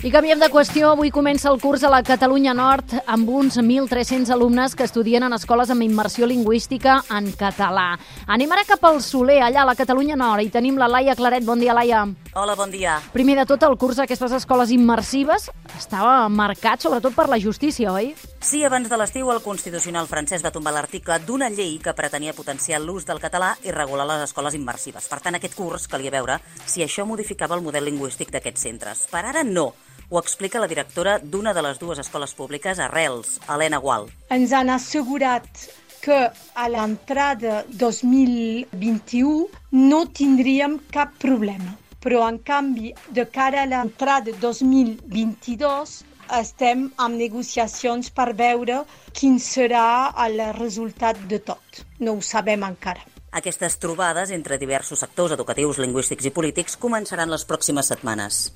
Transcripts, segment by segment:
I canviem de qüestió. Avui comença el curs a la Catalunya Nord amb uns 1.300 alumnes que estudien en escoles amb immersió lingüística en català. Anem ara cap al Soler, allà a la Catalunya Nord, i tenim la Laia Claret. Bon dia, Laia. Hola, bon dia. Primer de tot, el curs d'aquestes escoles immersives estava marcat sobretot per la justícia, oi? Sí, abans de l'estiu el Constitucional francès va tombar l'article d'una llei que pretenia potenciar l'ús del català i regular les escoles immersives. Per tant, aquest curs calia veure si això modificava el model lingüístic d'aquests centres. Per ara, no. Ho explica la directora d'una de les dues escoles públiques, Arrels, Helena Gual. Ens han assegurat que a l'entrada 2021 no tindríem cap problema. Però, en canvi, de cara a l'entrada 2022, estem amb negociacions per veure quin serà el resultat de tot. No ho sabem encara. Aquestes trobades entre diversos sectors educatius, lingüístics i polítics començaran les pròximes setmanes.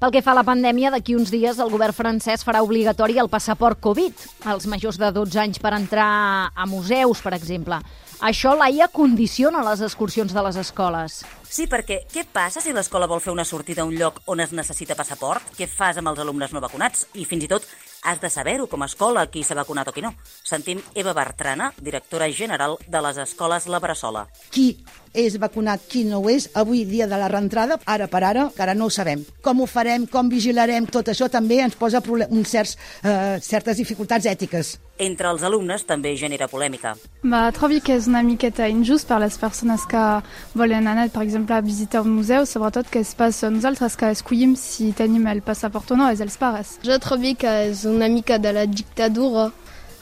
Pel que fa a la pandèmia, d'aquí uns dies el govern francès farà obligatori el passaport Covid als majors de 12 anys per entrar a museus, per exemple. Això, Laia, condiciona les excursions de les escoles. Sí, perquè què passa si l'escola vol fer una sortida a un lloc on es necessita passaport? Què fas amb els alumnes no vacunats? I fins i tot has de saber-ho com a escola, qui s'ha vacunat o qui no. Sentim Eva Bertrana, directora general de les escoles La Bressola. Qui és vacunat, qui no ho és, avui dia de la reentrada, ara per ara, encara no ho sabem. Com ho farem, com vigilarem, tot això també ens posa un certs, eh, certes dificultats ètiques. Entre els alumnes també genera polèmica. Bah, trobo que és una miqueta injust per les persones que volen anar, per exemple, a visitar un museu, sobretot que es pas nosaltres que escollim si tenim el passaport o no, és els pares. Jo trobo que és una mica de la dictadura.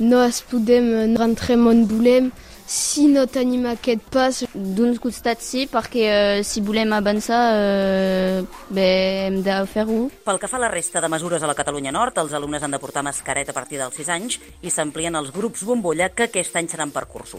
No es podem rentrar on volem, si no tenim aquest pas... D'un costat sí, perquè eh, si volem avançar eh, bé, hem de fer-ho. Pel que fa a la resta de mesures a la Catalunya Nord, els alumnes han de portar mascareta a partir dels 6 anys i s'amplien els grups bombolla que aquest any seran per cursos.